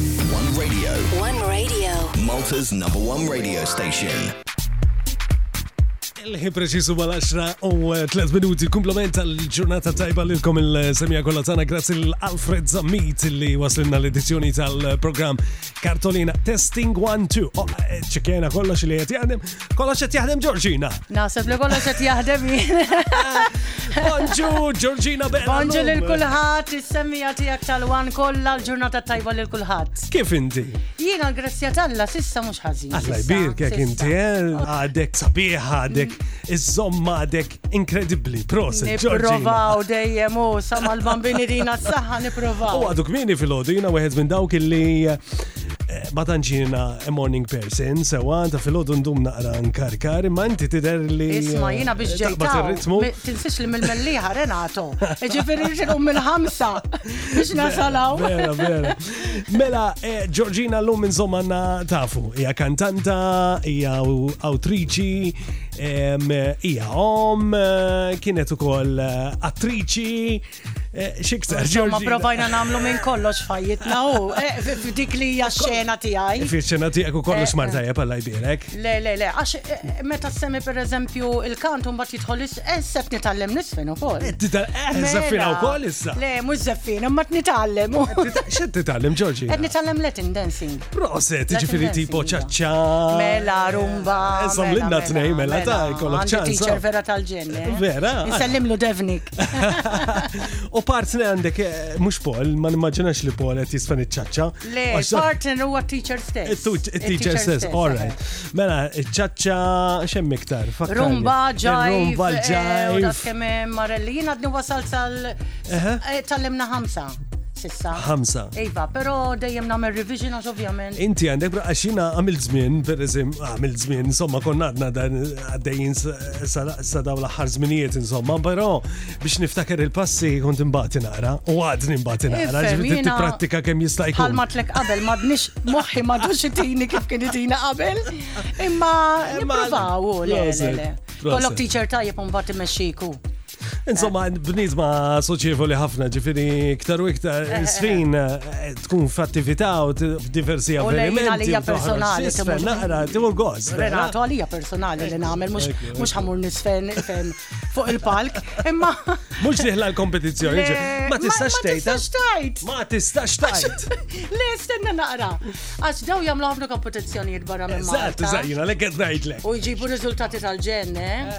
One Radio. One Radio. Malta's number one radio station. Il-ħin preċisu mal 10 u 3 eh, minuti kumplament tal-ġurnata tajba lilkom il-semja kollha tagħna grazzi l Alfred Zammit li waslilna l-edizzjoni tal-programm Kartolina Testing 1 2. Ċekjena kollox li qed jaħdem Kollox qed jaħdem Ġorġina. Naħseb li kollox qed jaħdem Bonġu, Ġorġina Bella. Bonġu lil kulħadd, is-semmija tiegħek tal-wan kollha l-ġurnata tajba lil kulħadd. Kif inti? Jiena l-grazzja talla sissa mhux ħażin. Alla jbir kek inti eh? għadek sabiħ għadek iż-żomm għadek Inkredibbli, proset, Ġorġina. Niprovaw dejjem u sa mal-bambini dina s-saħħa niprovaw. U għadu kmini fil-ħodu jina wieħed minn dawk illi eh, ma tantxina a morning person, sewa ta' fil-ħodu ndum naqra nkarkar, imma inti tidher li. Isma, jina biex eh, taqbad ġejta. ir-ritmu. mi- Tinsiex li mill-melliħa Renato. Ġifiri ġirum mill-ħamsa biex nasalaw. Vera, vera. Mela, eh, Georgina l-lum insomma għanna tafu. Hija kantanta, hija awtriċi, Ija, om eh, kienet ukoll eh, attriċi, eh, xiktar. Insomma, provajna namlu minn kollox fajjitna u f'dik li hija xena tiegħi. Fiċċena tiegħek u kollox marta tajjeb alla jbierek. Le, le, le, għax meta semmi pereżempju il-kant u mbagħad jidħol sepp nitgħallem nisfen ukoll. Żeffina mela. wkoll issa. Le, mhux żeffina, ma nitgħallem. X'qed titgħallem, Ġorġi? Qed nitgħallem Latin dancing. Proset, ġifiri tipo ċaċċa. Mela, rumba. Insomma, mela, l-inna mela, t-nej, mela, mela. ta' jkollok ċans. Teacher vera tal-ġenni. Eh? Vera. Nsellim lu devnik. U partner għandek, eh, mux Paul, ma nimmaġinax li Paul għet jisfan iċċaċċa. Le, partner huwa teacher stess. Teacher stess, all right. Mela, ċaċċa xem miktar. Rumba, ġaj. Rumba, ġaj. Marelli, jina d-nuwa sal-sal. Tal-limna ħamsa. sissa. Ħamsa. Iva, pero dejjem nagħmel revision għax ovvjament. Inti għandek għax jiena għamil żmien, pereżem għamil żmien, insomma konna għadna dan għaddejjin sa daw l-aħħar żminijiet insomma, però biex niftakar il-passi kont imbagħad naqra u għadni imbagħad naqra, ġifieri tipprattika kemm jista' jkun. Bħal matlek qabel m'għadniex moħħi m'għadux itini kif kien itina qabel, imma provaw. Kollok teacher tajjeb un bat immexxiku. Insomma, eh. bniet ma soċievoli ħafna, ġifiri iktar u iktar eh, eh, sfin tkun f'attività u f'diversi avvenimenti. Għalija personali. Sfen, naqra, timur għoz. Renato, għalija personali li namel, mux ħamur nisfen fuq il-palk, imma. Mux diħla l-kompetizjoni, ma tistax tajt. Ma tistax tajt. Le, stenna naqra. Għax daw jamlu ħafna kompetizjonijiet barra minn. Zatt, zaħjina, l-ekket najtlek. U jġibu rizultati tal-ġen, eh?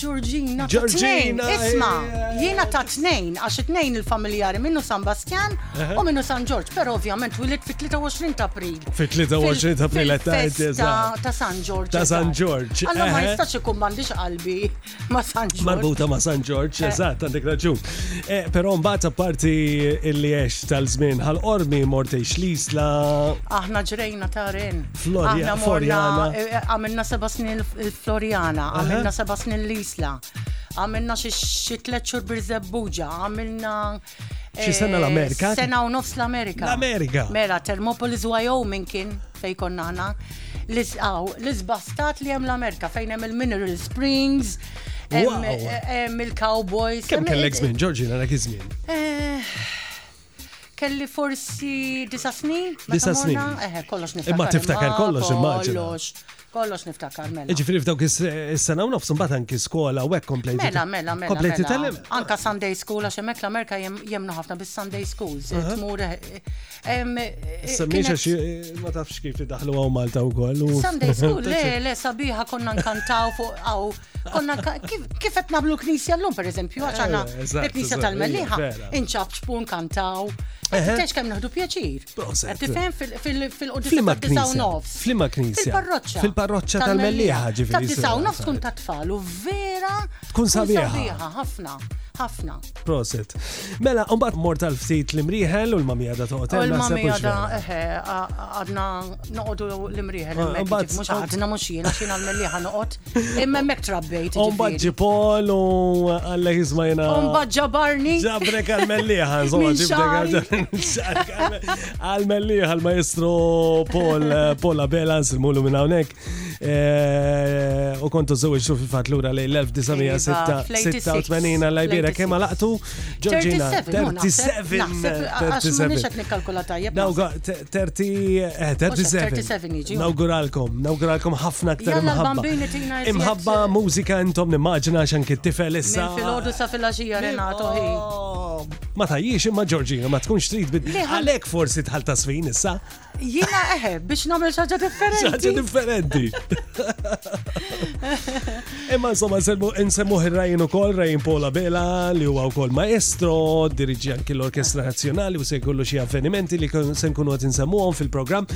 Ġorġina, Ġorġina, isma, eh. jiena ta' tnejn, għax it-tnejn il-familjari minnu San Bastjan u minnu San Ġorġ, pero ovvjament wilit fit-23 ta' april. Fit-23 ta' april ta' San Ġorġ. Ta' San Ġorġ. Allora ma jistax ikun mandiġ qalbi ma' San Ġorġ. Marbuta ma' San Ġorġ, eh. eżatt, għandek raġun. Eh, pero mbagħad apparti illi għex tal-żmien ħal-qormi mortejx l-isla. Aħna ġrejna ta' ren. Floriana. Floriana. Eh, eh, għamilna seba snin il-Floriana, għamilna seba snin l-Isla, għamilna xie tlet xur birżebbuġa, għamilna. Xi eh, sena l-Amerika? Sena u nofs l-Amerika. L-Amerika. Mela, Thermopolis, Wyoming kien fej konna ħana. L-izbastat li jem l-Amerika fejn hemm il-Mineral Springs, hemm il-Cowboys. Kemm kellek żmien, Ġorġina, dak iż-żmien? kelli forsi disa snin. Disa snin. Eħe, kollox niftakar. Imma tiftakar kollox, immaġin. Kollox, kollox niftakar, mela. Ġifiri f'dawk is-sena u nofs mbagħad anki skola u hekk komplejt. Mela, mela, mela. Komplejt mela. tellem. Anka Sunday school għax hemmhekk l-Amerika jemnu ħafna bis-Sunday schools. Tmur. Semmiex għax ma tafx kif idaħlu għaw Malta wkoll. Sunday school, le, le, sabiħa konna nkantaw fuq għaw Konna kif qed nagħmlu l-knisja llum pereżempju għax għandna eh, l-knisja tal-Melliħa inċaf ċpun kantaw. Tex kemm naħdu pjaċir. Qed tifhem fil-qudiem tal-tisa' nofs. Flima knisja. Fil-parroċċa. Fil-parroċċa tal-Melliħa ġifieri. Tat-tisa' nofs tkun ta' tfal u vera tkun sabiħa ħafna ħafna. Prosit. Mela, mbagħad mort tal ftit l-imrieħel u l-mamija da toqgħod. U l-mamija da eħe għadna noqogħdu l-imrieħel. Mbagħad mhux għadna mhux jiena xina l-melliħa noqgħod Imma mek trabbejt. Umbat ġifieri. ġipol u għalla jizma jena. Umbat ġabarni. Ġabrek għal-melliħa, insomma, ġibrek għal-melliħa għal-maestro Paul, eh, Paul Abela, nsilmulu minn hawnhekk. Eh, u kontu żewġ fil-fat l-ura lej l-1986 għal-lajbira kema laqtu Georgina, 37. Nawguralkom, nawguralkom ħafna aktar imħabba. Imħabba mużika intom nimmaġina xan kittifel issa. Fil-ħodu sa fil-axija Renato, hi. Ma tajjiex imma Georgina, ma tkunx trid bid. Għalek forsi tħal tasfin issa. Jina eħe, eh, biex namel xaġa differenti. Xaġa differenti. Imma insomma, nsemmu ħirrajn u kol, Rajn Pola Bela, li huwa wkoll maestro, diriġi anki l-Orkestra Nazzjonali u se jkollu xi avvenimenti li se nkunu qed insemmuhom fil-programm.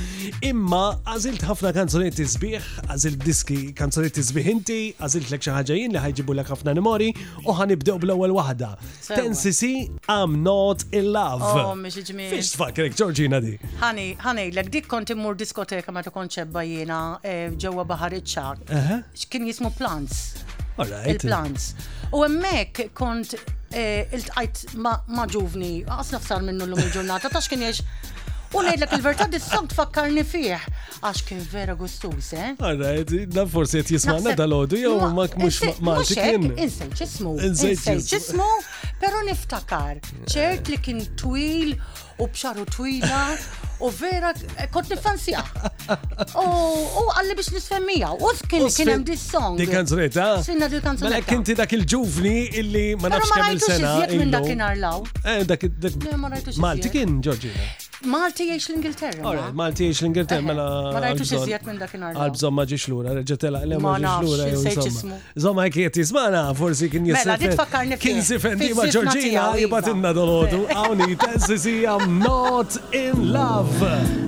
Imma għażilt ħafna kanzonetti sbieħ, għażilt diski kanzonetti sbieħ inti, għażilt lek xi ħaġa jien li ħajġibu lek ħafna nimori u ħanibdew bl-ewwel waħda. Tensisi I'm not in love. Oh, mhix ġmiel. Fiex tfakkrek Ġorġina di? Ħani, ħanejlek dik kont immur diskoteka meta kont ċebba jiena eh, ġewwa Baħar iċ-Ċak. X'kien jismu Plants. Il-Plants. U hemmhekk kont eh, iltqajt ma' ġuvni, qas nafsar minnu l-lum il-ġurnata, ta' x'kien jiex. U ngħidlek il-verità dis-song tfakkarni fih. Għax kien vera gustuż, eh? Għara, dan forsi qed jismana dal-għodu jew ma mhux Malti kien. Insej ġismu, insej ġismu, però niftakar ċert li kien twil u bxaru twila u vera kont nifansija. U għalli biex nisfemmija. U kien kien hemm dis song. Di kanzunetta. Sinna di kanzunetta. Mela kinti dak il-ġuvni illi ma nafx kemm il-sena. Ma rajtux iżjed minn dak inarlaw. Eh, dak dak. Malti kien Ġorġina. Malti jiex l-Ingilterra. Ora, Malti jiex l-Ingilterra, eh, mela. Ma rajtux iżjed minn dakinhar. Għalbżon ma ġiex lura, reġetela għalem ma ġiex lura. Insomma, Zomma jkiet jismana, forsi kien jismana. Mela, dit fakkarni kien zifendi ma ġorġina jibat inna dolodu. Għawni, tensisi I'm not in love.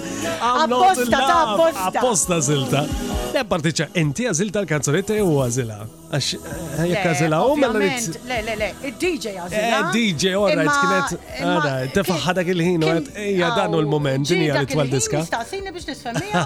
Apposta ta' apposta. Apposta zilta. Le partiċa, inti għazilta l-kanzunetta jew għazila? Għax eh, jekk għazila u mela rrit. Le, le, le, il-DJ għazila. Eh, DJ, all right, kienet. Għada, tefaħħa dak il-ħin, ija danu l-moment, dinja li twal diska. Staqsini biex nisfemmija.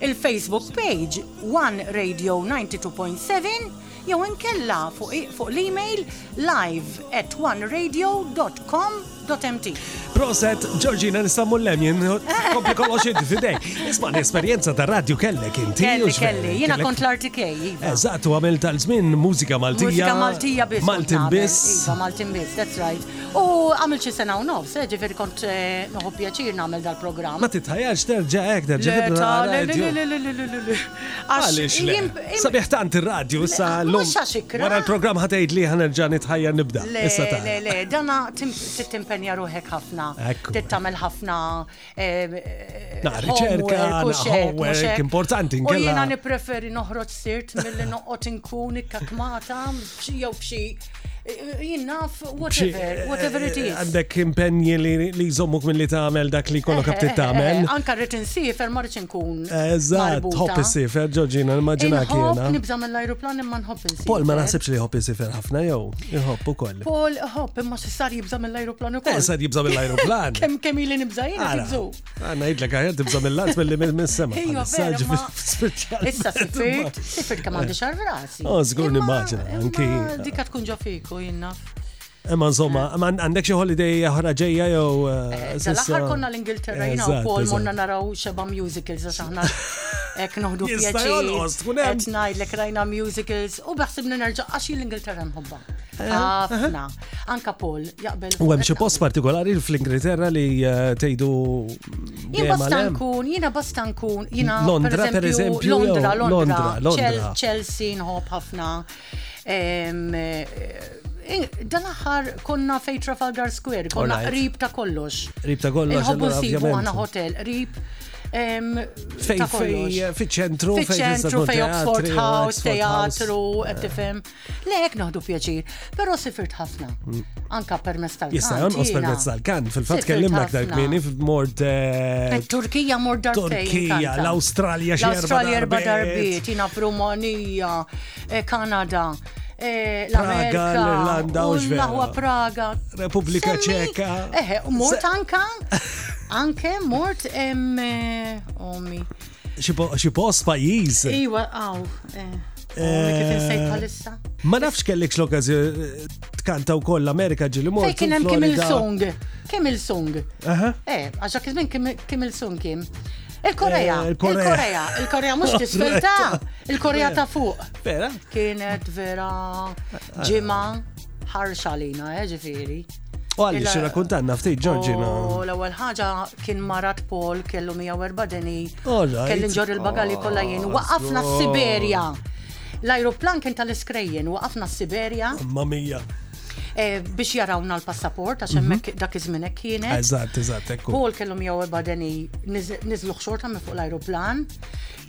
il-Facebook page One Radio 92.7 jew inkella fuq l-email live at oneradio.com.mt. Proset, Georgina, nistamu l-lem, jien kompli kollox id fidej. Isma l-esperienza ta' radio kellek inti. Kelli, kelli, jina kont l-artikej. Iva. Eżatt, u għamil tal-żmien mużika Maltija. Mużika Maltija biss. Maltin biss. Iva, Maltin biss, that's right. U għamilt xi sena u nofs, eh, ġifieri kont eh, noħu pjaċir nagħmel dal-programm. Ma titħajarx terġa' hekk terġa' tibda radio. Għaliex le? Sabiħ tant ir-radju issa l-lum. Wara l-programm ħatgħid li ħanerġa' nitħajjar nibda. Issa ta' le, le, dana tittimpenja ruħek ħafna. Tittamel ħafna Naqra riċerka, homework, importanti. U jiena nipreferi noħroġ sirt mill-li noqgħod inkun ikkatmata jew xi jinnaf, whatever, whatever it is. Għandek impenji li jżommuk mill-li tagħmel dak li kollok għabtit tagħmel. Anka rrit insifer, ma rridx nkun. Eżatt, hopp insifer, ġoġina, immaġina kiena. Nibżam mill-ajruplan imma nħobb insifer. Pol, ma naħsibx li hopp insifer ħafna jew, iħobb ukoll. Paul, hopp, imma s-sar jibza mill-ajruplan u kol. Sar jibza mill-ajruplan. Kem kem ili nibza jina jibżu. Għanna jidlek għajja tibza mill-art mill-li mill-sema. Ejwa, vera. Issa sifirt, sifirt kam għandi xarf rasi. Oh, zgur nimmaġina. Anki. Dika tkun ġafiku jinna. Imma insomma, għandek xi holiday oħra ġejja jew. Eh, eh, eh, l-aħħar konna l-Ingilterra jina u Paul monna naraw xeba musicals għax aħna ek noħdu pjaċir. Qed ngħidlek rajna musicals u beħsibni nerġa' għax l-Ingilterra nħobba. Ħafna. Anka Paul jaqbel. U hemm xi post partikolari fl-Ingilterra li eh, tgħidu. Jien basta nkun, jiena basta nkun, jiena Londra per eżempju. Londra, Londra, Chelsea nħobb ħafna. Eh, dan aħħar konna fej Trafalgar Square, konna qrib ta' kollox. Qrib ta' kollox. Nħobbu nsibu għana hotel, qrib. Fej, fej, fej, ċentru, fej, ċentru, fej, Oxford House, teatru, għettifem. Eh, Le, hekk naħdu pjaċir, però sifirt ħafna. Anka permess tal-kant. Jista' jonqos permess tal-kant, fil-fatt kellimna aktar kmieni f'mort. Eh, eh, Turkija mort darbtejn. Turkija, l-Awstralja xi L-Awstralja erba' darbiet, jiena f'Rumanija, eh, Kanada. Praga, l-Irlanda, u l-Lahwa Praga. Repubblika Ċeka. Eħe, mort anka, anke mort, omi. Oh, Xi post pajjiż. Iwa, għaw. Eh. Eh, ma nafx kellikx l-okkazjoni eh, tkanta u koll Amerika ġili mor. Kien hemm kim il-song. Kim il-song. Eh, għaxa kizmin kim il-song kim. Il-Korea, eh, il-Korea, il-Korea mux tisfelta, il-Korea ta' fuq. Vera? Kienet vera ġima ħarxa lina, ġifiri. U għalli xi kuntanna ftit Ġorġina. U l-ewwel ħaġa kien marat Paul kellu 104 deni. Kelli ġor il-bagali kollha jien oh, waqafna s-Siberja. L-ajruplan kien tal-iskrejjen, waqafna s-Siberja. Mamma mija. Eh, biex jarawna l-passaport, għax mhm. hemmhekk dak iż-żmien hekk kienet. Eżatt, eżatt, ekku. Paul kellhom jew ebadeni niżluh xorta minn fuq l-ajruplan.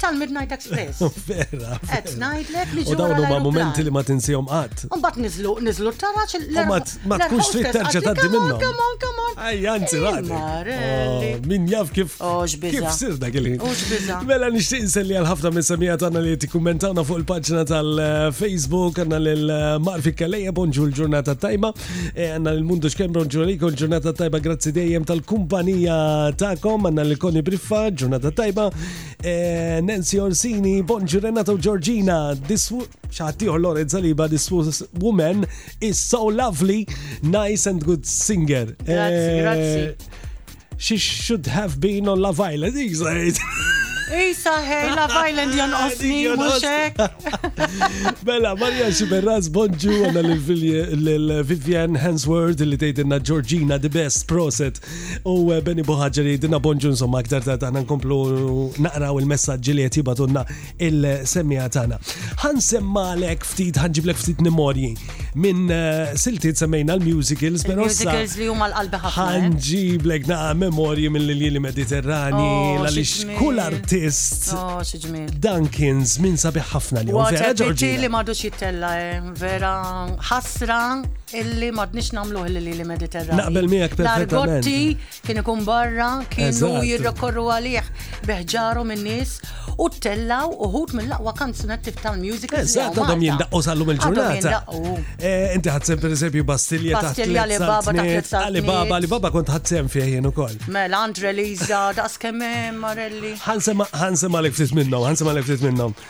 tal-Midnight Express. Vera. Qed ngħidlek li ġew. Dawn huma momenti li ma tinsihom qatt. Imbagħad niżlu niżlu taraġ ma tkunx trid terġa' tgħaddi minnhom. Come on, come on. Ej, anzi radi. Oh, min jaf kif oh, kif sir dak il oh, Mela nixtieq inselli għal ħafna minn semija tagħna li tikkummentawna fuq il-paġna tal-Facebook għandna lil eh, Marfi Kalleja bonġu l-ġurnata tajma. E, għanna l-mundu xkembron ġuraliku l-ġurnata tajba grazzi dejjem tal-kumpanija ta'kom, għanna l-koni briffa, ġurnata tajba, e, Nancy Orsini, Bonġu Renato Giorgina, diswu, xaħtiħor Lorenz Aliba, diswu woman is so lovely, nice and good singer. Grazzi, e, grazzi. She should have been on Love Island, iżgħid. Isa, hej, Love Island jonqosni, mhux hekk. Mela, Marja Xiberraz, bonġu għana l-Vivian Hansworth li tgħidilna Georgina the best proset u eh, Benny Boħagġa li jgħidilna bonġu insomma aktar ta' taħna nkomplu naqraw il-messaġġi li qed jibatunna il-semmiħa tagħna. Ħan semmalek ftit, ħanġiblek ftit memorji minn eh, siltiet semmejna l-musicals, pero musicals li huma l-qalbi ħafna. Eh? Ħanġiblek naqa' memorji minn l-Lili Mediterrani, oh, għaliex kull artist. Oh, Dunkins minn sabiħ ħafna li vera ġorġi. li madu xittella, eh, vera ħasra illi madnix namluħ li li Mediterrani. Naqbel miegħek perfettament. L-argotti kien ikun barra, kienu Eżatt. jirrekorru għalih beħġaru minn nies u tellaw uħut mill-aqwa kanzunetti tal-music. Eżatt, għadhom jindaqqu sallum il-ġurnata. Eh, inti ħadsem per eżempju Bastilja ta' Bastilja li baba ta' tliet sal Li baba, li baba kont ħadsem fih jien ukoll. Mela, Andre Liza, daqs kemm hemm Marelli. Ħansema ħansema l ftit minnhom, ħansema l ftit minnhom.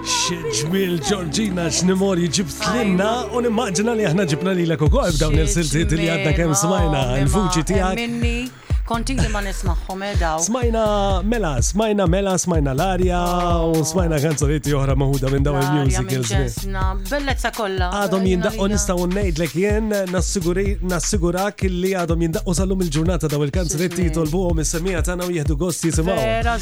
X'ġmiel Ġorġina x'nimorji ġibtlilna u nimmaġina li aħna ġibna lilek ukoll f'dawn il-siltiet li għadna kemm smajna l-vuċi tiegħek. Konti li ma nismaħħom edaw. Eh, smajna mela, smajna mela, smajna l-arja oh. u smajna kanzonieti oħra maħuda minn dawn il-musicals. Bellezza kollha. Għadhom jindaqqu nistgħu ngħidlek jien nassigurak li għadhom jindaqqu sal-lum il-ġurnata daw il-kanzonieti jitolbuhom is-semija tagħna u jieħdu gosti jisimgħu.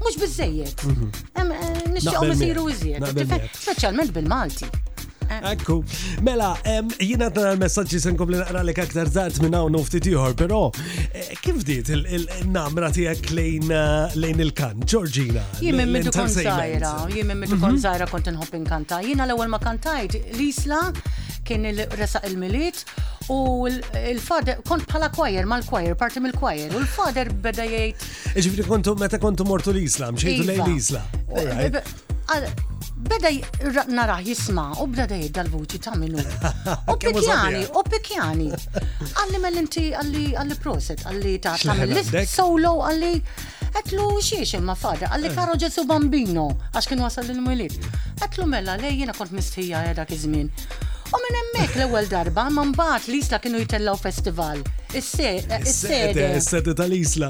mhux biżejjed. Mhm. Eh, nixtieqhom isiru iżjed. Speċjalment bil-Malti. Eh. Ekku. Mela, jina ta' l-messagġi sen kompli naqra li kaktar zart minna u nufti tiħor, pero eh, kif dit il-namra tijak lejn eh, il-kan, Giorgina? Jimmin minn kon zaħira, jimmin minn kon zaħira mhm. kont nħobb inkanta. Jina l-ewel ma kantajt, l-isla kien il-resaq il-miliet u il-fader, kont bħala kwajer mal-kwajer, parti mill-kwajer, u l-fader beda jgħid. Ġifri kontu, meta kontu mortu l-Islam, ċejtu lej iva. l-Islam. Beda naraħ jisma u bda dejt dal-vuċi ta' minu. U pikjani, u pikjani. Għalli mell-inti, għalli proset, għalli ta' mill-list solo, għalli għetlu xiex imma fada, għalli karo eh. ġesu bambino, għax kien wasal l-mwilit. Għetlu mella, lej jena kont mistħija għeda kizmin. U minn hemmhekk l-ewwel darba ma mbagħad l-isla kienu jtellgħu festival. Is-sede. Is-sede tal-isla.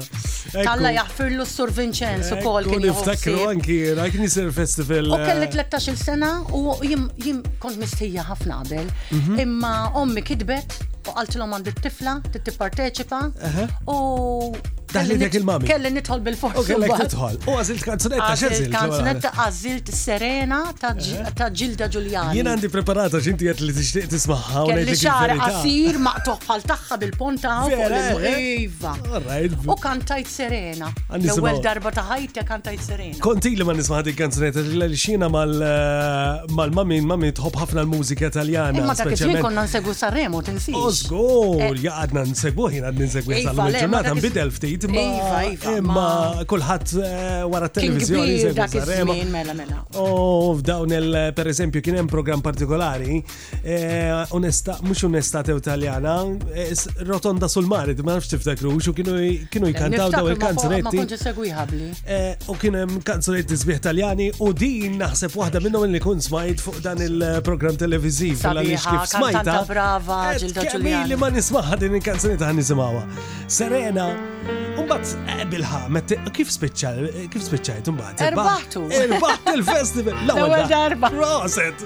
Alla jaħfirlu s-Sur Vincenz ukoll kien niftakru anki Rajk Nisir Festival. U kelli 13-il eh. sena u jim kont mistħija ħafna qabel. Mhm. Imma ommi kitbet u qaltilhom għandi t-tifla, tipparteċipa u Daħlitek il-mami. Kelli nidħol bil-forza. U kellek nidħol. U għazilt kanzunetta, xeżilt. Kanzunetta għazilt serena ta' eh? ġilda ġuljani. Jien għandi preparata xinti għet li t-ixtiq tismaħħa. Kelli xar għasir maqtuħ bħal taħħa bil-ponta u l-iva. U kantajt serena. L-ewel darba ta' ħajta kantajt serena. Konti li ma nisma' dik kanzunetta li xina eh, mal-mamin mamin tħobb ħafna l-mużika taljana. Imma ta' kif konna nsegwu Sanremo tinsiex. Ożgur, oh, eh. jaqadna nsegwu ħin għad nsegwu iva, sal ġurnata nbidel ftit imma iva, iva, kulħadd eh, wara t-televizjoni nsegwu Sanremo. Mela, mela. U oh, f'dawn il per eżempju kien hemm programm partikolari Onesta, mux onesta tew taljana, rotonda sul marit, ma nafx tiftakru, xu kienu jkantaw daw il-kanzunetti. Ma segwiħabli. U kienu jem kanzunetti zbieħ taljani u din naħseb wahda minnom li kun smajt fuq dan il-program televiziv. Sabiħa, kif smajta. Brava, ġilda ġuljana. Li ma nismaħa din il-kanzunetta għan nisimawa. Serena, Umbat, eh, bilħa, kif spiċċa, kif spiċċajt, umbat. Erbaħtu. Erbaħt il-festival. L-ewel darba. Roset.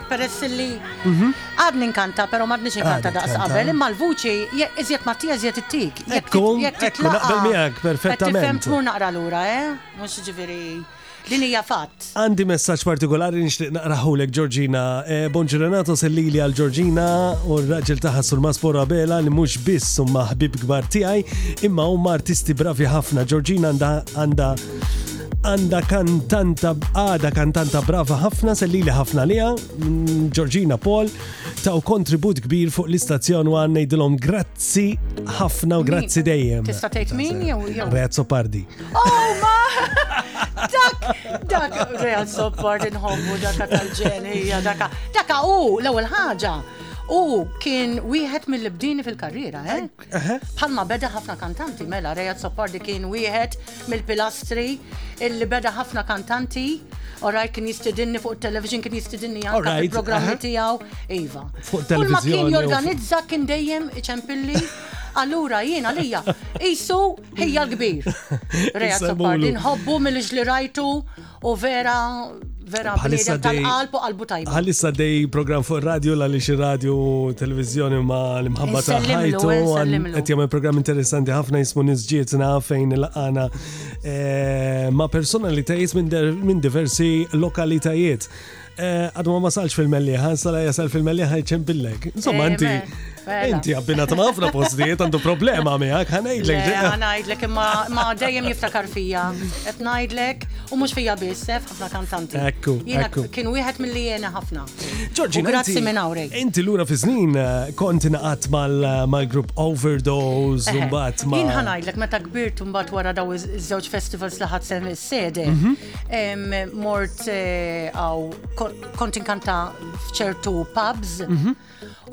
Peress li għadni nkanta, pero m'għadniex inkanta daqs qabel, imma l-vuċi iżjed ma tija iżjed ittik. Ekku, ekku, naqbel miegħek perfettament. Tifhem tmur naqra lura, eh? Mhux ġifieri Din hija fatt. Għandi messaġġ partikolari nixtieq naqraħulek Ġorġina. Eh, Bonġurenato sellili għal Ġorġina u r-raġel taħħa sul maspora bela li mhux biss huma ħbib kbar tiegħi imma huma artisti bravi ħafna. Ġorġina għandha għanda kantanta, għada kantanta brava ħafna, sellili ħafna liha, mm, Georgina Paul, ta' kontribut kbir fuq l-istazzjon u għanna jidilom grazzi ħafna u grazzi dejjem. Tista' tgħid min jew jew? Reat Sopardi. Oh ma! Dak, dak, Reat Sopardi nħobbu daka tal-ġenija, daka, daka u l-ewwel ħaġa. U kien wieħed mill-bdini fil-karriera, eh? Bħalma beda ħafna kantanti mela Rejat Soppardi kien wieħed mill-pilastri illi beda ħafna kantanti Oraj kien jistidinni fuq television kien jistidinni anka fil-programmi tiegħu. Iva. Fuq television. Ma kien jorganizza kien dejjem iċempilli. Allura jiena lija, isu hija l-kbir. Reja Soppardi, nħobbu mill-ġli rajtu U vera, vera, bħalissa tal-qalb u qalbu tajba. Bħalissa dej program fuq radio, la lix radio, televizjoni ma l-imħabba ta' ħajtu. Għet jgħamil program interessanti ħafna jismu nizġietna fejn il-għana eh, ma' personalitajiet minn diversi lokalitajiet. Eh, għadu ma masalx fil-melliħa, sala jasal fil-melliħa jċempillek. Insomma, eh, inti. Inti għabbina ta' mafra postijiet għandu problema miħak, għanajdlek. Eh, għanajdlek, ma dejjem jiftakar fija. Għanajdlek, u mux fija bissef, ħafna kantanti. Ekku, ekku. Kien wieħed mill-li jena ħafna. Ġorġi, grazzi minn għawrek. Inti l-ura fi znin konti naqat mal-grupp Overdose, umbat ma. Jien għanajdlek, meta kbirt umbat wara daw iż-żewġ festivals li ħadsen s-sede. Mhm. Mort għaw, eh, kont inkanta fċertu pubs mhm.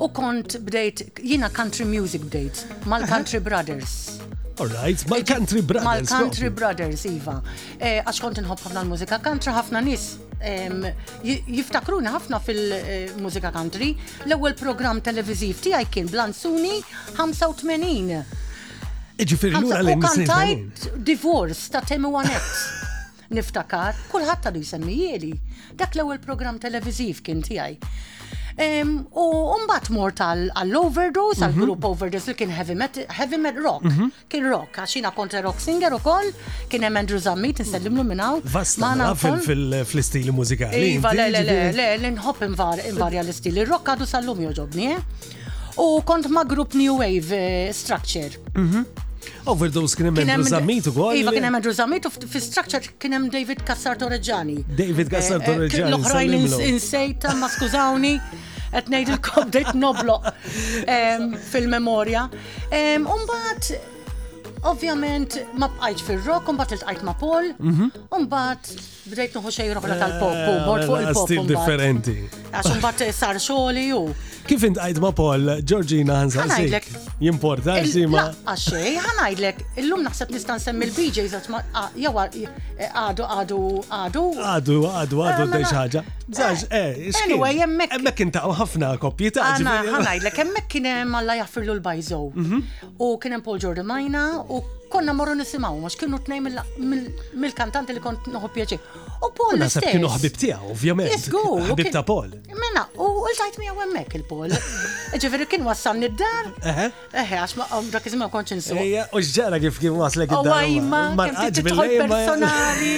u kont bdejt, jina country music bdejt, mal-country brothers. Alright, mal-country brothers. Mal-country brothers, Iva. Eh, għax kont nħobb ħafna l-mużika country, ħafna nis jiftakruna ħafna fil-mużika eh, country. L-ewwel programm televiżiv tiegħi kien Blanzuni 85. Ġifiri l-ura li kantajt divorce ta' Temi Wanex. Niftakar, kullħat għadu jsemmijieli. Dak l-ewel program televiziv kien tijaj. U mbagħad mort għall-overdose, mhm. għall-grupp overdose li kien heavy metal, heavy metal rock. Mhm. Kien rock, għax jiena kontra rock singer ukoll, kien hemm Andrew Zammit insellimlu minn hawn. Vasta fil-istili mużikali. Iva, le, le, le, le, nħobb invarja l-istili. Rock għadu sal-lum joġobni, eh? U kont ma' grupp New Wave eh, Structure. Mhm. Overdose kien hemm Andrew Zammit ukoll. Iva kien hemm Andrew Zammit u fi Structure kien hemm David Kassar Torreġani. David Kassar eh, eh, Torreġani. L-oħrajn insejta ma skużawni. Qed ngħidilkom dejt nobloq fil-memorja. Umbagħad ovvjament ma bqajt fil-rock, un bat il-tqajt ma Paul, mhm. un bat Bdejt nuħu xej roħra eh, tal-pop, mort fuq il-pop. Stil differenti. Għax mbagħad eh, sar xogħli u. Kif int għajd ma' Paul, Georgina ħanżajlek. Jimporta nsima. Għax xej, ħanajdlek, illum naħseb nista' nsemmi l-BJs għax ma ah, jew eh, għadu għadu għadu. Għadu għadu għadu dej ħaġa. Zaġ, eh, Anyway, jemmek. Jemmek intaqaw ħafna koppji ta' ġimgħa. Ħanajdlek, jemmek kien hemm alla jaffirlu l-bajżow. Mhm. u kien hemm Paul Jordan Majna u konna morru nisimgħu għax kienu tnejn mill-kantanti li kont noħu pjaċir. U Paul Nasab kienu ħbib tiegħu, ovvjament. Jisgu. Ħbib ta' Paul. Mena, u l-tajt miegħu hemmhekk il-Paul. Ġifieri kien wassalni d-dar. Eħe. Eħe, għax ma um, dak iżma kont insu. Ejja, u x'ġara kif kien waslek id-dar. Għajma, kif titħol personali.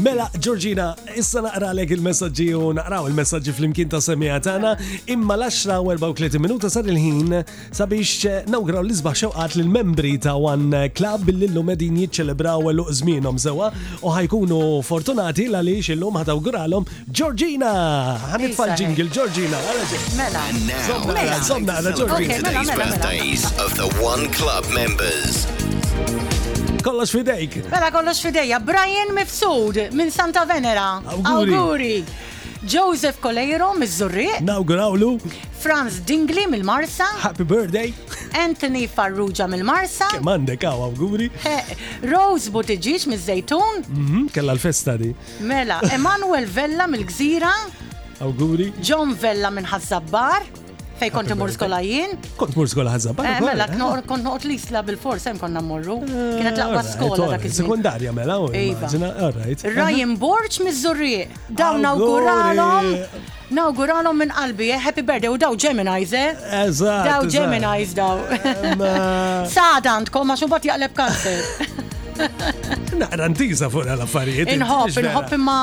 Mela, Giorgina, issa naqralek il-messagġi u naqraw il-messagġi fl-imkien ta' semija tagħna, imma l-10 u 34 minuta sar il-ħin sabiex eh, nawgraw l-isbaħ xewqat l membri ta' One Club billi l-lum edin jiċċelebraw l żmienhom sewa u ħajkunu fortunati l għaliex illum ħatawguralhom Georgina! Ħanitfa' l-jingle, Georgina, għala ġej. Mela. Zomma, mela, zomma, għala Georgina. Okay, mela, mela, mela. of the One Club members. Kollox fidejk. Mela kollox fidejja. Brian Mifsud minn Santa Venera. Auguri. Auguri. Joseph Coleiro miż-Żurriq. Nawgurawlu. Franz Dingli mill-Marsa. Happy birthday. Anthony Farrugia mill-Marsa. Mandek għaw awguri. Rose Butiġiġ miż-Zejtun. Mhm, kella l-festa di. Mela, Emanuel Vella mill-Gżira. Awguri. John Vella minn Ħaż-Żabbar. Fej kont imur skola jien. Kont mur skola ħażabba. Eh, Mela, ukoll, eh? kno- kont noqgħod l-isla bil-fors hemm konna mmorru. Kienet laqwa Alright, skola dak alright. iż-żmien. Sekundarja mela, u Iva. immaġina, alright. Ryan Borċ miż-Żurrieq. Dawn Awguri. awguralhom Nawguralhom minn qalbi, eh, happy birthday u daw Geminis, eh? Eżatt. Daw Geminis daw. Sad għandkom għax imbagħad jaqleb kanser. Naqra ntiża fuq l-affarijiet. Inħobb, inħobb imma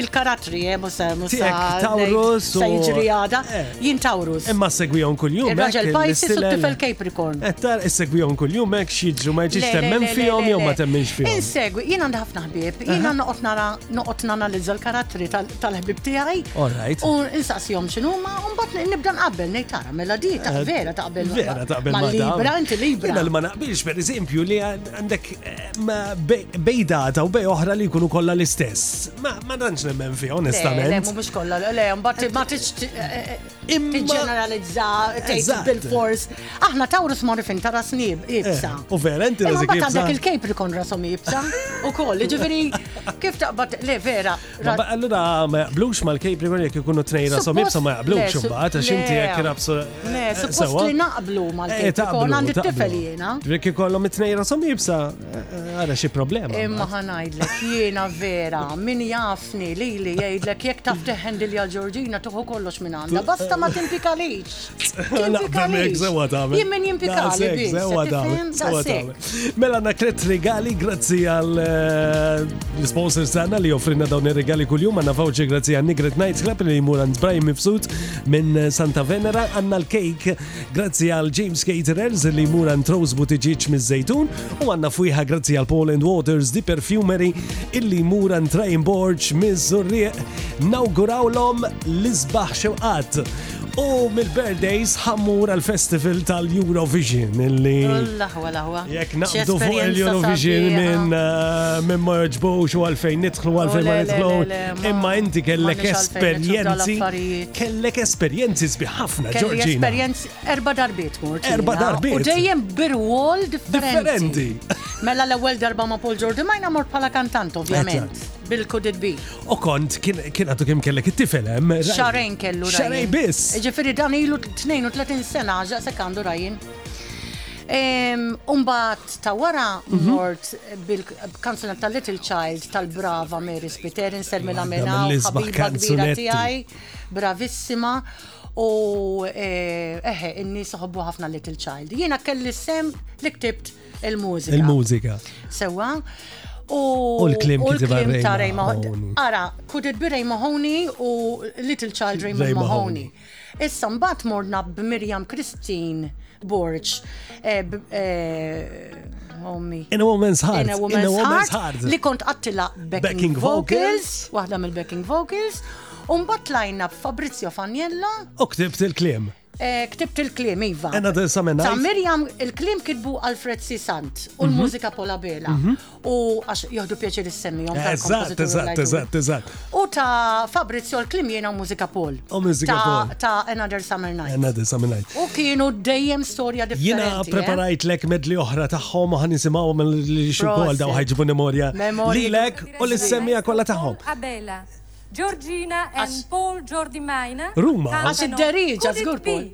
il-karattri, eh, musa, musa. Taurus. Sa jiġri għada, eh. jien Taurus. Imma segwijom kull-jum. Eh, Raġel Pisces u tifel Capricorn. Ettar, eh, segwijom kull-jum, ek xieġu, ma jġiġ temmen fihom jew ma temmenx fihom. Insegwi, jien għandi ħafna ħbieb, jien noqgħod nara, noqgħod nanalizza l-karattri tal tal-ħbib tiegħi. Alright. U insaqsihom x'inhuma u mbagħad nibda nqabbel ngħid tara mela di ta' eh, vera taqbel vera taqbel ma' libra inti libra. Jiena ma naqbilx pereżempju li għandek eh, bej data u bej oħra li jkunu kollha l-istess. Ma ma tantx nemmen fi onestament. Le, mhux kollha, le mbagħad ma tix eh, tiġġeneralizza tgħid bil-fors. Aħna tawrus morifin ta' rasnib ibsa. U vera inti rażik ibsa. Għandek il-kejpri kon rasom ibsa u koll, ġifieri kif taqbad le vera Allura ma jaqblux mal-Cape River jekk ikunu tnejn rasom jibsa ma jaqblux imbagħad għax inti jekk rabsu. Le, eh, suppost li naqblu mal-Cape eh, River għandi t-tifel jiena. Jekk ikollhom it-tnejn rasom jibsa għara eh, xi problema. Imma ħanajdlek jiena vera min jafni lili jgħidlek jekk taf teħendilja Ġorġina tuħu kollox minn għandha basta ma timpikalix. Jimmen jimpikali. Mela għanna klet regali grazzi għal eh, l-sponsor sana li offrinna dawn il-regali kull-jum għanna fawċi grazzi għanni Gret Night Club li jimur għand Brian Mifsud minn eh, Santa Venera għanna l-kejk grazzi għal James Caterers li jimur għand Rose Butiġiċ miz-Zejtun u għanna fuiħa grazzi għal Poland Waters di Perfumery illi jimur għand Train Borg miz-Zurriq nawgurawlom l-izbaħ xewqat U mill-birthdays ħammur għal-festival tal-Eurovision illi. Jek naqdu fuq il-Eurovision minn eh, minn ma joġbux u għalfejn nidħlu għalfejn ma nidħlu. Imma inti kellek esperjenzi. Kellek esperjenzi sbiħ ħafna, Ġorġi. Esperjenzi erba darbiet mort. Erba darbiet. U dejjem birwol differenti. Mela l-ewwel darba ma' Paul Jordan ma jna mort bħala kantant ovvjament. Bil-kudit bi. U kont, kien għadu kem kellek it-tifel, hemm. Eh, xarajn kellu rajin. Xarajn biss. Ġifiri dan ilu 32 sena ġa sekandu rajin. Umbat ta' wara mhm. mort bil-kanzunet ta' Little Child tal-brava Mary Spiter, insermi la mena, ħabiba kbira tijaj, bravissima. U eħe, eh, inni soħbu ħafna Little Child. Jena kelli sem li ktibt Il-mużika. Il-mużika. Sewa. U l-klim klim ta' Ray Mahoney. Ara, could it be Ray Mahoney u Little Child Ray Mahoney. Issa mbagħad morna b'Mirjam Christine Borg. Eh, eh, ommi. In a woman's heart. In a woman's, heart, Li kont għattila backing, vocals, waħda mill-backing vocals. Umbat lajna Fabrizio Faniella. U ktibt il-klim. Ktibt il-klim, Iva. Enna del Samenaj. Sa' Mirjam, il-klim kitbu Alfred C. Sant u l-mużika Pola Bela. U għax joħdu pjaċir is-semmijom. Eżatt, eżatt, eżatt, eżatt. U ta' Fabrizio l-klim jena u mużika Pol. U mużika Pol. Ta' Enna del Samenaj. Enna del Samenaj. U kienu dejjem storja differenti. Jena preparajt lek medli oħra taħħom u ħanisimaw mill-xukol daw ħajġbu memorja. Memorja. Lilek u l-semmija kolla taħħom. Abela. Georgina and Paul Jordi Maina. Ruma. Għax id-derieġa żgur Paul.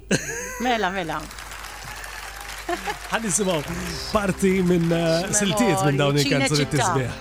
Mela, mela. Ħa nisimgħu parti minn eh, siltiet minn dawn il-kanzuni tisbieħ.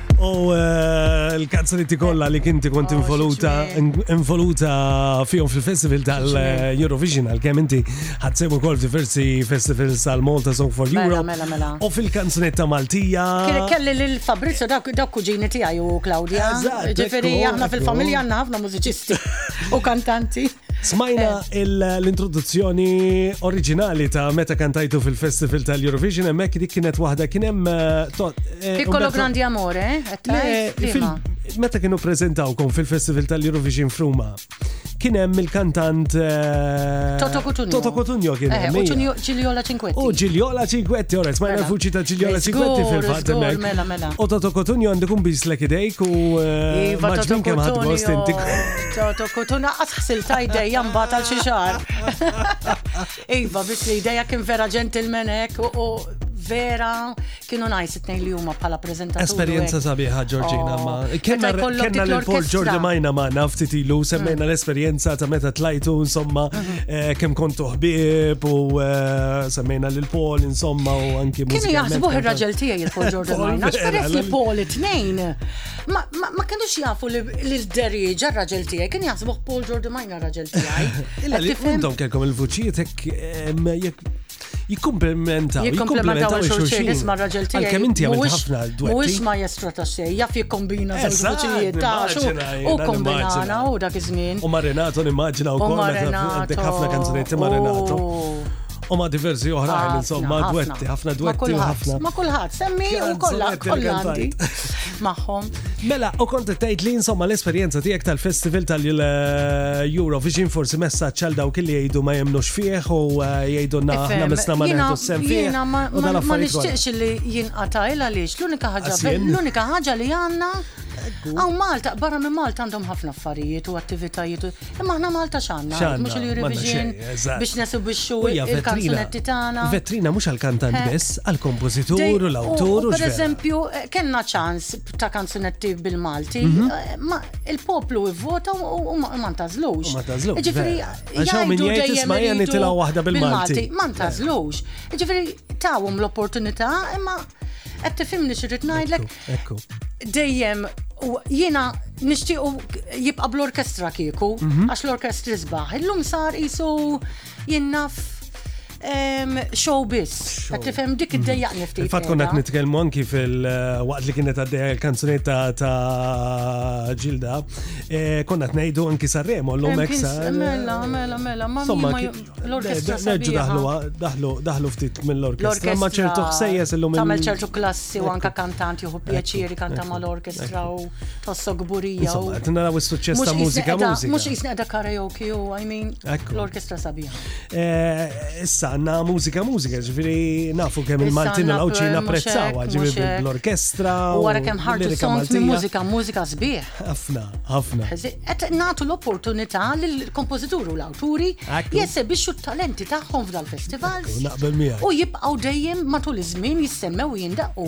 U eh, l-kanzunitti kollha li kinti kont oh, involuta involuta fihom fil-festival tal-Eurovision għal kemm inti ħadsem ukoll diversi festivals tal Malta Song for mela, Europe. Mela, mela. U fil-kanzunetta Maltija. Kelli lil Fabrizio dak kuġini tiegħi u Claudia. Ġifieri aħna fil-familja għandna ħafna mużiċisti u kantanti. Smajna eh. l-introduzzjoni oriġinali ta' meta kantajtu fil-Festival tal-Eurovision, emmek dik kienet wahda kien hemm. Eh, eh, Piccolo Grandi Amore, Meta kienu prezentawkom fil-Festival tal-Eurovision Fruma, kien hemm il-kantant Toto Cotugno. Toto Cotugno kien hemm. U Ġiljola Cinquetti. U Ġiljola Cinquetti, ora, smajna mela. l-fuċi ta' Ġiljola Cinquetti fil-fatt. Mela, mela. U Toto Cotugno għandikum bislek idejk u iva, maġmin kemm ħadd gost inti. Toto kutu naqas ħsilta jdejja mbagħad għal xi xahar. Iva, biss li jdejja kien vera ġentilmen hekk u vera kienu najs it-tnejn li huma bħala preżentatur. Esperjenza sabiħa Ġorġina oh. ma. Kenna l Paul Ġorġi Majna ma nafti tilu semmejna mm. l-esperjenza ta' meta tlajtu insomma mm-hmm. eh, kemm kontu ħbieb u eh, semmejna lil Paul insomma u anki. Kienu jaħsbuh ir-raġel tiegħi il-Paul Ġorġi Majna, peress li Paul it-tnejn Ma kienux jafu li l-derieġa raġel tiegħi, kien jaħsbu Paul Jordan Minor raġel tiegħi. Illa li fimtom kelkom il-vuċijiet hekk jikkomplementaw. Jikkomplementaw xulxin isma' raġel tiegħi. Kemm inti għamilt ħafna dwar. Mhuwiex maestro ta' xejn, jaf jikkombina żewġ vuċijiet ta' u kombinana u dak iż-żmien. U ma' Renato nimmaġina wkoll. Għandek ħafna kanzunetti ma' Renato. Oh. U ma diversi oħrajn, insomma, dwetti, ħafna dwetti u ħafna. Ma kulħadd, semmi u kollha kollandi. Magħhom. Mela, u kont tgħid li insomma l-esperjenza tiegħek tal-Festival tal-Eurovision eh, forsi messaġġ għal dawk li jgħidu ma jemnux fih u eh, jgħidu naħna misna ma nagħtu sem fih. Ma nixtieqx li jinqata' għaliex l-unika ħaġa l-unika ħaġa li għandna Għaw Malta, barra minn Malta għandhom ħafna affarijiet u attivitajiet. Imma aħna Malta x'għandna? X'għandna? Mhux il-Eurovision M'għandna xejn, eżatt. biex nesibixxu U hija vetrina- il-kanzunetti tagħna. Vetrina mhux għall-kantant Eh. biss, għall-kompożitur u Dej- l-awtur u Per ġvera. eżempju, eh, kellna ċans ta' kanzunetti bil-Malti, eh, ma il-poplu ivvota u u ma ma ntażlux. Mhm. U ma ntażlux, Ġifieri, vera. Għax hawn min jgħidu jgħid, dejjem "Isma' hija iridu nitilgħu waħda bil-Malti." Ma ntażlux. Ġifieri, tawhom l-opportunità, imma qed tifhimni xi rrid ngħidlek, Ekku. Dejjem, jiena nishtiqu jibqa bl-orkestra kieku, mhm. għax l-orkestri zbaħ. Illum sar jisu jinnaf show biss. Għat tifem dik mhm. id-dejjaq nifti. Fat konna t-nitkelmu anki fil-waqt li kienet għaddeja il-kanzunetta ta' ġilda. Eh, konna t-nejdu anki sarremo l-lum eksa. Mela, mela, mela. Somma, L-orkestra Nerġu daħlu, daħlu, daħlu ftit mill-orkestra. Ma ċertu ħsejjes illum. Tamel ċertu klassi u anka kantanti u pjaċiri kanta ma l-orkestra u tosso gburija. Għet naraw il-suċċess ta' mużika mużika. Mux jisni għada karaoke u, I mean, l-orkestra sabija. Eh, issa, na mużika mużika, ġviri nafu kemm il-Maltin l-għawċin apprezzawa, ġviri l-orkestra. U għara kemm ħartu sons minn mużika, mużika sbieħ. Ħafna, ħafna. Qed nagħtu l-opportunità lill-kompożitur u l-awturi jessebixxu t-talenti tagħhom f'dal festival. Naqbel miegħek. U jibqgħu dejjem matul iż-żmien jissemmew jindaqqu.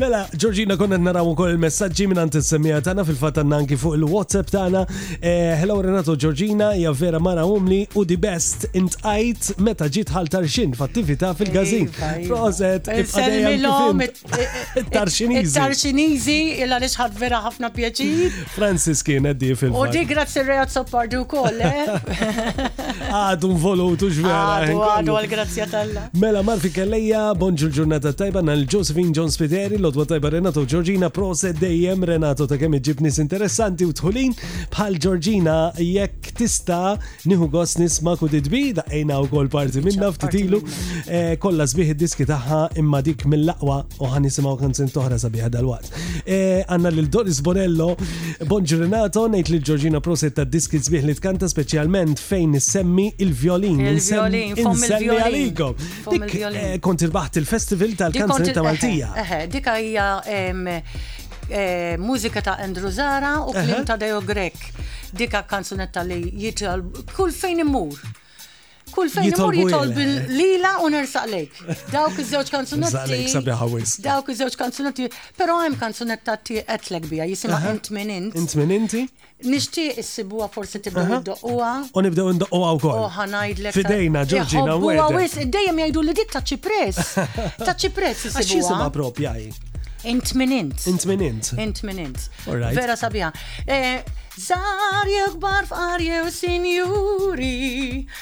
Mela, Ġorġina konna naraw ukoll il-messaġġi minn għand is-semija tagħna fil-fatt għandna anki fuq il-WhatsApp tagħna. Eh, hello Renato Ġorġina, hija vera mara umli u di best intqajt meta ġiet ħaltar xin f'attività fil-gazin. Iva, iva. Proset, ibqa' dejjem Tarxinizi. Tarxinizi, illa li xħad vera ħafna pjaċir. Francis kien għaddi fil U di grazzi rejat soppardu kol, eh? Għadu nvolutu ġvera. Għadu, għadu għal-grazzja talla. Mela Marfi Kelleja, bonġu l-ġurnata tajba nal Josephine John Spiteri, l-odwa tajba Renato Giorgina, prose dejjem Renato ta' kemm iġib nis interessanti u tħulin bħal Giorgina jekk tista Nieħu gost nisma' kudidbi, daqejna wkoll parti minna ftit ilu. Eh, kollha sbieħ id-diski tagħha imma dik mill-aqwa u ħan nisimgħu kanzun toħra sabiħa dal-waqt. Eh, għandna lil Doris Bonello, Bonġu Renato, ngħid lil Ġorġina Proset tad-diski sbieħ li tkanta speċjalment fejn nissemmi il-vjolin. Il-vjolin, fom il-vjolikom. Eh, kont irbaħt il-festival tal-kanzunetta Maltija. Dika hija Eh, mużika ta' Andrew Zara u klim ta' Deo Grek. Dika kanzunetta li jitral kull fejn imur. Kull fejn imur jitol bil-lila u nersaq lejk. Dawk iż-żewġ kanzunetti. Dawk iż-żewġ kanzunetti. Però hemm kanzunetta ti qetlek bija jisimha Int min int. Int min inti? Nixtieq issibuha forsi tibdew iddoqquha. U nibdew indoqquha wkoll. U ħanajdlek. Fidejna ġorġina u Huwa wis dejjem jgħidu li dik ta' ċipress. Ta' ċipress issibuha. Xi simha propja hi? Int min int. Int min int. Int min int. Vera sabiha. Zar jew kbar f'qar jew sinjuri,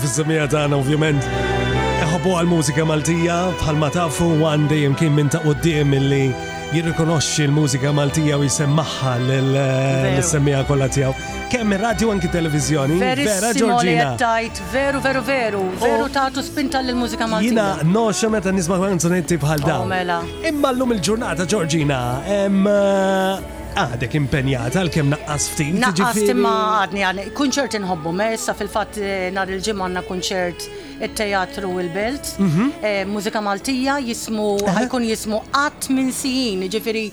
fis-semija tagħna ovvjament. Iħobbu għal-mużika Maltija bħalma tafu għan dejjem kien minn ta' qudiem illi jirrikonoxxi l-mużika Maltija u jsemmaħħa l-semija kollha tiegħu. Kemm ir-radju anki televizjoni. Vera Ġorġina. Veru, veru, veru, veru tagħtu spinta lill-mużika Maltija. Jiena noxa meta nisma' kanzunetti bħal oh, dawn. Mela. Imma llum il-ġurnata Ġorġina hemm eh, għadek impenjata għal kem naqqas ftit. Naqqas imma għadni għadni. Kunċert inħobbu, ma issa fil-fat eh, nar il-ġimgħa għandna kunċert it-teatru il-Belt. Mhm. Eh, mużika Maltija jismu ħajkun jismu qatt minn sijin, ġifiri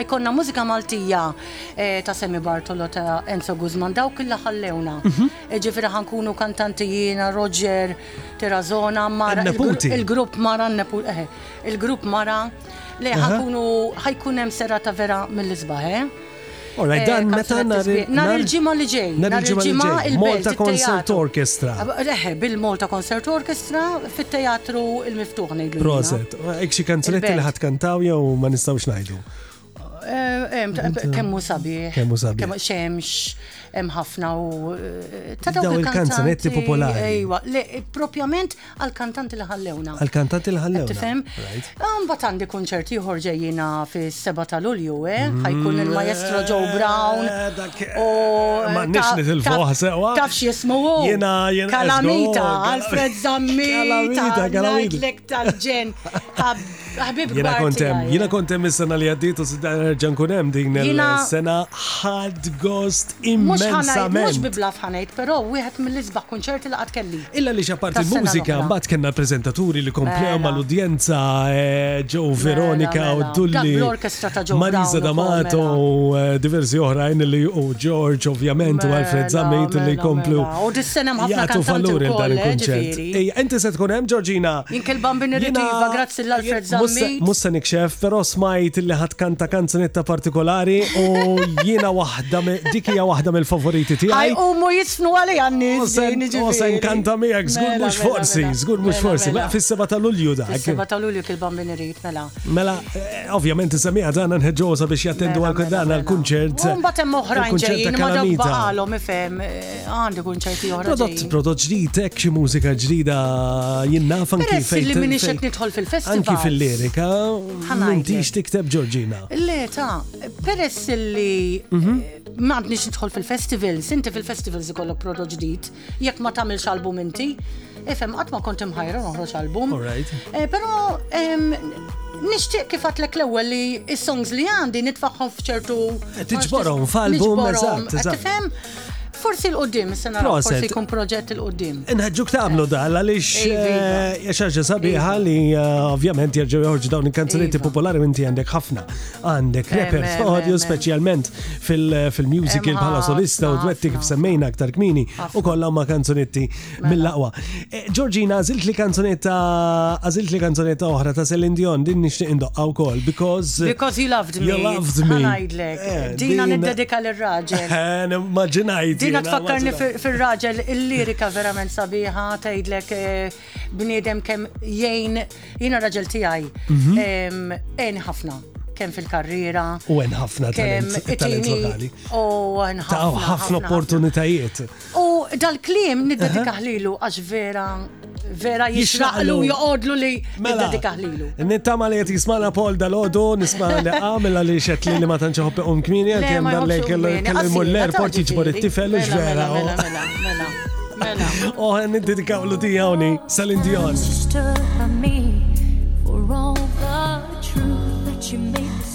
ħajkonna mużika Maltija ta' Semi Bartolo ta' Enzo Guzman dawk illa ħallewna. Mhm. Jiġifieri ħa nkunu kantanti jiena, Roger, Tirazona, Mara. Neputi. Il-grupp Mara Neputi. Eh, il-grupp Mara. Le ħa nkunu ħa jkun hemm serata vera mill-isbaħ, eh? Alright, dan eh, meta nar nar il-ġimgħa li ġej. Nar il-ġimgħa il-Malta Concert Orchestra. Leħe, bil-Malta Concert Orchestra fit-teatru il-miftuħ ngħidu. Proset, ikxi kanzunetti li ħadd kantaw jew ma nistgħux ngħidu. Kemmu sabiħ. Kemmu sabiħ. Kemmu xemx, hemm ħafna u. Eh, ta' daw il-kanzanetti popolari. Ejwa, eh, propjament għal-kantanti li ħallewna. Għal-kantanti li ħallewna. Tifhem? Ah, mbagħad għandi kunċert ieħor ġejjina fis-7 ta' Lulju, eh? Mm, Ħajkun il-Maestro Joe Brown. U. Ma nix li tilfuħ sewa. Tafx jismu. Jena, jena. Kalamita, Alfred Zammi. Kalamita, kalamita. tal-ġen, ħabib Jina kontem, jina kontem is-sena li għaddit u s-ġan kunem din il-sena ħad gost immensament. Mux bibla fħanajt, pero wieħed mill-isbaħ konċerti li għad kelli. Illa li xapart il-mużika, bat kena prezentatori li komplew mela. mal-udjenza eh, Joe mela, Veronica mela. u Dulli. L-orkestra ta' Joe Marisa D'Amato u eh, diversi oħrajn li u George ovvjament u Alfred Zammit li komplew. U dis-sena mħafna kantanti. Jgħatu fallur il-dan il-konċert. Ejja, inti se tkun hemm, Georgina. Jien kil bambini Jiena- ritiva, grazzi l-Alfred Mhux se- Zammit. Mhux se nikxef, però smajt li ħadd kanta kanzunetta partikolari u jiena waħda mi- dik hija waħda mill-favoriti tiegħi. Għaj, u mu jisnu għalli għannis. U se- u se nkanta miegħek, żgur mhux forsi, żgur mhux forsi. Mela fis-seba ta' Lulju dak. Seba ta' lulju kil bambini rit, mela. Mela, eh, ovvjament is-semija tagħna nħeġġuha sabiex jattendu Mela, għal mela, dan mela. għall-kunċert. U mbagħad hemm oħrajn il-kunċert ta' ġejjin ma dawk Kalamita. baqalhom ifhem. eh, għandu kun ċerti oħra. Prodott, prodott ġdid, ek xi mużika ġdida jinnaf anki Peress fejn. li minix qed nidħol fil-festival. Anki fil-lirika, mintix tikteb Ġorġina. Le, ta' peress li mhm. eh, ma għandniex nidħol fil-festivals, inti fil-festivals ikollok prodott ġdid, jekk ma tagħmilx album inti, ifhem qatt ma kont imħajra noħroġ album. Eh, però Nishtiq kif għatlek l-ewel li il-songs li għandi nitfaħħom fċertu. Tiġborom f'album, eżatt. Tifhem? Forsi l-qoddim, sena forsi jkun proġett il-qoddim. Nħedġuk tagħmlu dal għaliex eh, xaġa sabiħa li eh, ovvjament jerġgħu joħorġu dawn il-kanzunetti popolari inti għandek ħafna. Għandek repertorju speċjalment fil-musical bħala solista u dwetti kif semmejna aktar kmini u kollha ma' kanzunetti Mela. Mill-laqwa. Eh, Georgina, għazilt li kanzonetta, għazilt li kanzonetta oħra ta' Celine Dion, din nixtieq indoqqa wkoll, because. Because you loved me. You loved me. Għanajdlek. Eh, dina niddedika l-raġel. Eh, Maġinajt. Dina tfakkarni fil-raġel il-lirika verament sabiħa, tajdlek bniedem kem jgħin, jina raġel tijaj, mhm. jgħin ħafna kemm fil-karriera. U hemm ħafna talent lokali. U hemm ħafna. ħafna opportunitajiet. U dal-klim niddedikah lilu għax vera vera jixraqlu joqodlu li mela, niddedikah lilu. Nittama li qed jismana Paul dal-għodu, nisma' li għamela li xet li ma tantx iħobb iqum kmieni għal kemm dan lejk il-muller porti ġbor it-tifel u ġvera. Mela, mela, mela. mela. Oh, niddedikaw l tijawni, Celine Dion. For all the truth that you made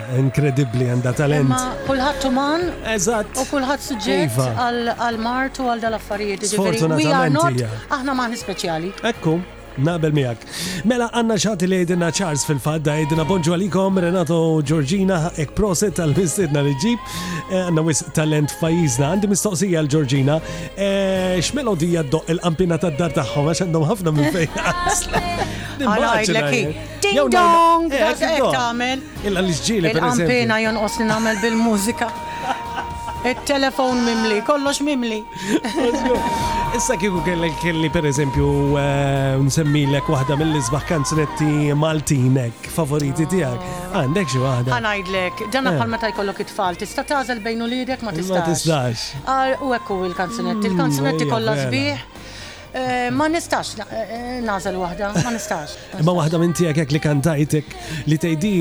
Inkredibbli għandha talent. Imma kulħadd uman. Eżatt. U kulħadd suġġett. Iva. Għal mard u għal dal-affarijiet. Sfortunatament. Jiġifieri we are not, aħna m'aħni speċjali. Ekku, naqbel miegħek. Mela għandna xi ħadd li jgħidilna Charles fil-fatt da jgħidilna bonġu għalikom Renato u Georgina hekk proset tal mistiedna li ġġib. Eh, għandna wisq talent f'pajjiżna. Għandi mistoqsija għal Georgina. Eh, x'melodija ddoqq il-qampina tad-dar tagħhom għax għandhom ħafna minn fejn. Għala għidlek Ding dong! Eh, Dak hekk tagħmel. Illa l-ġġieli per eżempju. Il-qampina jonqos li nagħmel bil-mużika. Il-telefon mimli, kollox mimli. Issa kieku kellek kelli per eżempju eh, nsemmilek waħda mill-isbaħ kanzunetti Maltinek favoriti tiegħek. Għandek xi waħda? Għanajdlek, dan eh. bħal meta jkollok it-tfal, tista' tażel bejn uliedek ma tistax. Ma tistax. Ah, u hekk il-kanzunetti, il-kanzunetti mm, kollha sbieħ Eh, ma nistax eh, eh, nażel waħda, ma nistax. Ma waħda minn tiegħek hekk li kantajtek li tgħidi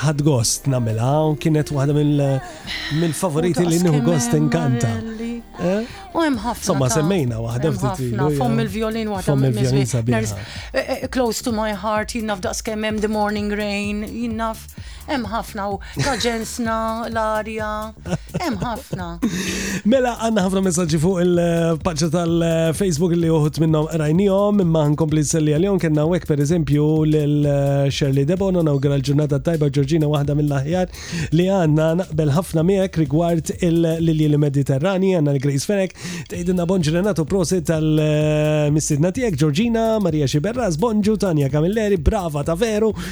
ħad gost nagħmilha u kienet waħda mill-favoriti li nieħu gost inkanta. U hemm ħafna. Somma semmejna waħda ftit. Fomm il-violin waħda. Fomm il-violin sabiħ. Close to my heart, jinnaf daqskemm hemm The Morning Rain, jinnaf. Hemm ħafna u ta' ġensna, l-arja, hemm ħafna. Mela għandna ħafna messaġġi fuq il-paġġa tal-Facebook li uħut minnhom qrajnihom imma nkompli selli għalihom kellna hekk pereżempju lil eh, Shirley Debono nawgra l-ġurnata tajba Ġorġina waħda mill-aħjar li għandna naqbel ħafna miegħek rigward il-lilji l-Mediterrani għandna l-Grace Fenek tgħidilna bonġ Renato Prosi tal-mistidna eh, tiegħek Ġorġina Maria Xiberras Bonġu Tanja Camilleri brava ta' veru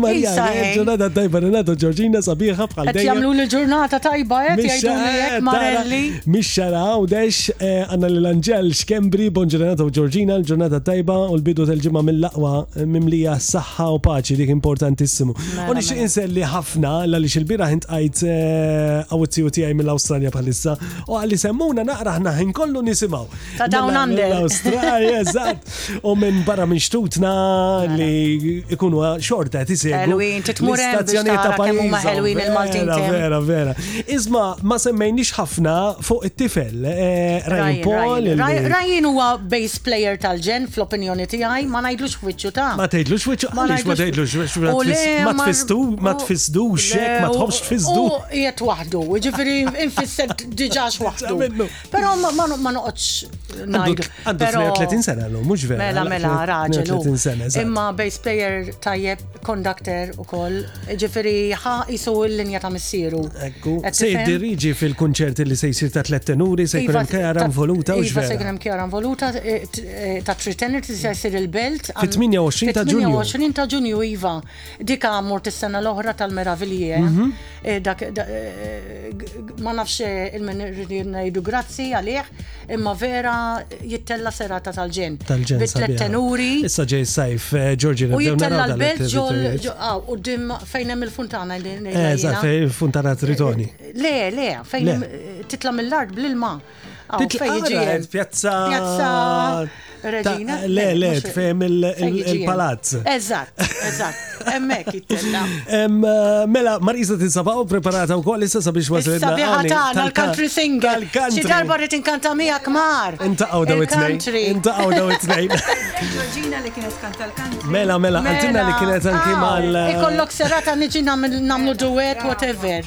Marja, ġurnata tajba Renato Giorgina sabiħa bħal dejjem. Jamlu li ġurnata tajba qed eh, jgħidu li eh, Marelli. Mix xara għawdex eh, għandna lil Anġel Xkembri, bon ġurnata Giorgina, l-ġurnata tajba u l-bidu tal-ġimgħa mill-aqwa mimlija saħħa u paċi dik importantissimu. Mela, u nixtieq mela. inselli ħafna għaliex il-bira ħint qajt għawizzi u tiegħi mill-Awstralja bħalissa u għalli semmuna naqra ħna ħin kollu nisimgħu. Ta' dawn għandek. L-Awstralja, eżatt. U minn barra minn xtutna li ikunu xorta tisegu. Elwin, titmur stazzjonijiet ta' pajjiż. Elwin il-Maltin. Vera, vera, vera. Isma, ma semmejniex ħafna fuq it-tifel. Eh, Ryan Paul. Ryan huwa base player tal-ġen fl-opinjoni tiegħi, ma ngħidlux wiċċu ta'. Ma tgħidlux wiċċu, ma tgħidlux wiċċu. Ma tfistu, ma tfistux, ma tħobbx tfisdu. Jiet waħdu, ġifieri infisset diġà waħdu. Pero ma noqgħodx ngħidu. Għandu 30 sena l mhux vera. Mela mela raġel. Imma bass player tajjeb, conductor ukoll, ġifieri ħa jisu l-linja ta' missieru. Ekku. Se dirigi fil-kunċerti li se jsir ta' tlet tenuri, se jkun hemm iva, kjara involuta u ġvera. Iva, se jkun hemm kjara involuta eh, eh, ta' three tenors se jsir il-belt. Fit-28 ta' Ġunju. 28 ta' Ġunju iva. Dik għammort is-sena l-oħra tal-Meravilje. Mhm. Eh, dak, eh, ma nafx eh, il-min rridu ngħidu grazzi għalih, imma vera jittella serata tal-ġen. Tal-ġen. Bitlet tenuri. Issa ġej sajf, Ġorġi, U jittella l-belt ġol, ah, u dim fejn hemm il-funtana. Eżatt, il-funtana tritoni. Le, le, fejn titla mill-art bl-ilma. Titqara pjazza. Pjazza. Regina. Le, le, tfem il-palazz. Eżatt, eżatt. Emmek jittella. Eh, mela, Marisa tinsabaw preparata u koll issa sabiex waslet. Sabiħa tagħna l-country singer. Xi darba rrid inkanta miegħek mar. Intaqgħu daw it-tnejn. Intaqgħu daw it-tnejn. Regina li kienet kanta l-country. Mela, mela, għantina li mela, kienet anki mal. Ikollok serata niġi nagħmlu duet, whatever.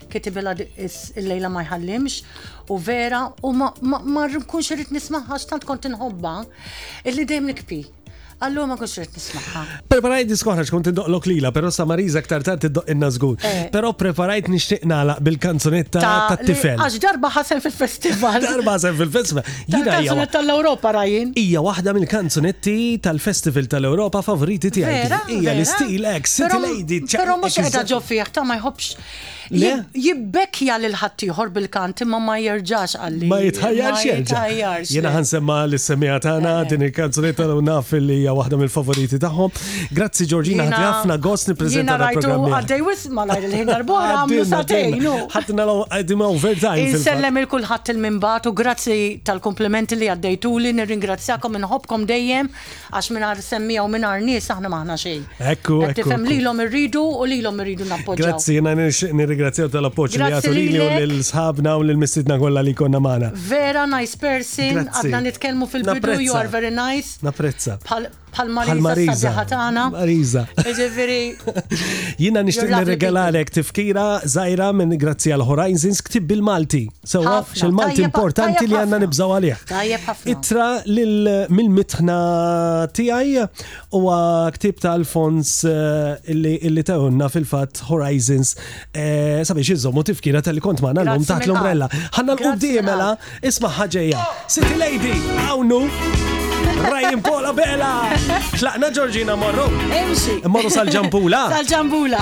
kitibilha il-lejla ma jħallimx u vera u ma nkunx irid nismaħħa x'tant kont inħobba illi dejjem nikpi. Allura ma kunx irid nismaħħa. Preparajt diskoħra xkun tindoqlok lila, però sa Mariza aktar tard tiddoq inna żgur. Eh. Però preparajt nixtieq nagħlaq bil-kanzunetta tat-tifel. Għax darba ħasem fil-festival. Darba ħasem fil-festival. Kanzunetta tal-Ewropa rajin. Hija waħda mill-kanzunetti tal-Festival tal-Ewropa favoriti tiegħi. Hija l-istil ex, City Lady. Però mhux qiegħda ġo fih, ta' ma jħobbx Le? Jibbekkja lil ħaddieħor bil-kant imma ma jerġax għalli. Ma jitħajjarx jerġa'. Jiena ħansemma l-semija tagħna eh. din il-kanzunetta u naf li hija waħda mill-favoriti tagħhom. Grazzi Ġorġina ħadd ħafna gost nippreżenta l-programm. Għaddej wisma ngħid il-ħin darbohra għamlu satejn. Ħadna law qegħdin overtime. Insellem il kulħadd il-minbatu, grazzi tal-komplimenti li għaddejtuli, nirringrazzjakom inħobkom dejjem. Għax mingħajr semmija u mingħajr nies aħna m'aħna xejn. Ekku, ekku. Qed tifhem lilhom irridu u lilhom irridu nappoġġaw. Grazzi, jiena nixtieq nirringrazzjaw tal-appoġġ li jagħtu lili u lil sħabna u lil mistiedna kollha li jkollna magħna. Vera nice person, għadna nitkellmu fil-bidu, you are very nice. Napprezza. Bħal Marisa sabiħa tagħna. Marisa. Jiġifieri. Jiena nixtieq nirregalalek tifkira żgħira minn grazzi għal Horizons ktib bil-Malti. Sewa, xil-Malti importanti li għanna nibżaw għalih. Itra mill-mitħna tijaj u ktib ta' Alfons eh, illi taħunna fil-fat Horizons eh, sabiex iżomu tifkira tal-li kont maħna l-lum taħt l-umbrella. Għanna l-qoddi mela, isma ħagġeja. City Lady, għawnu! Rajin Pola Bela! Tlaqna Ġorġina morru. Imxi. Morru sal-ġampula. Sal-ġampula.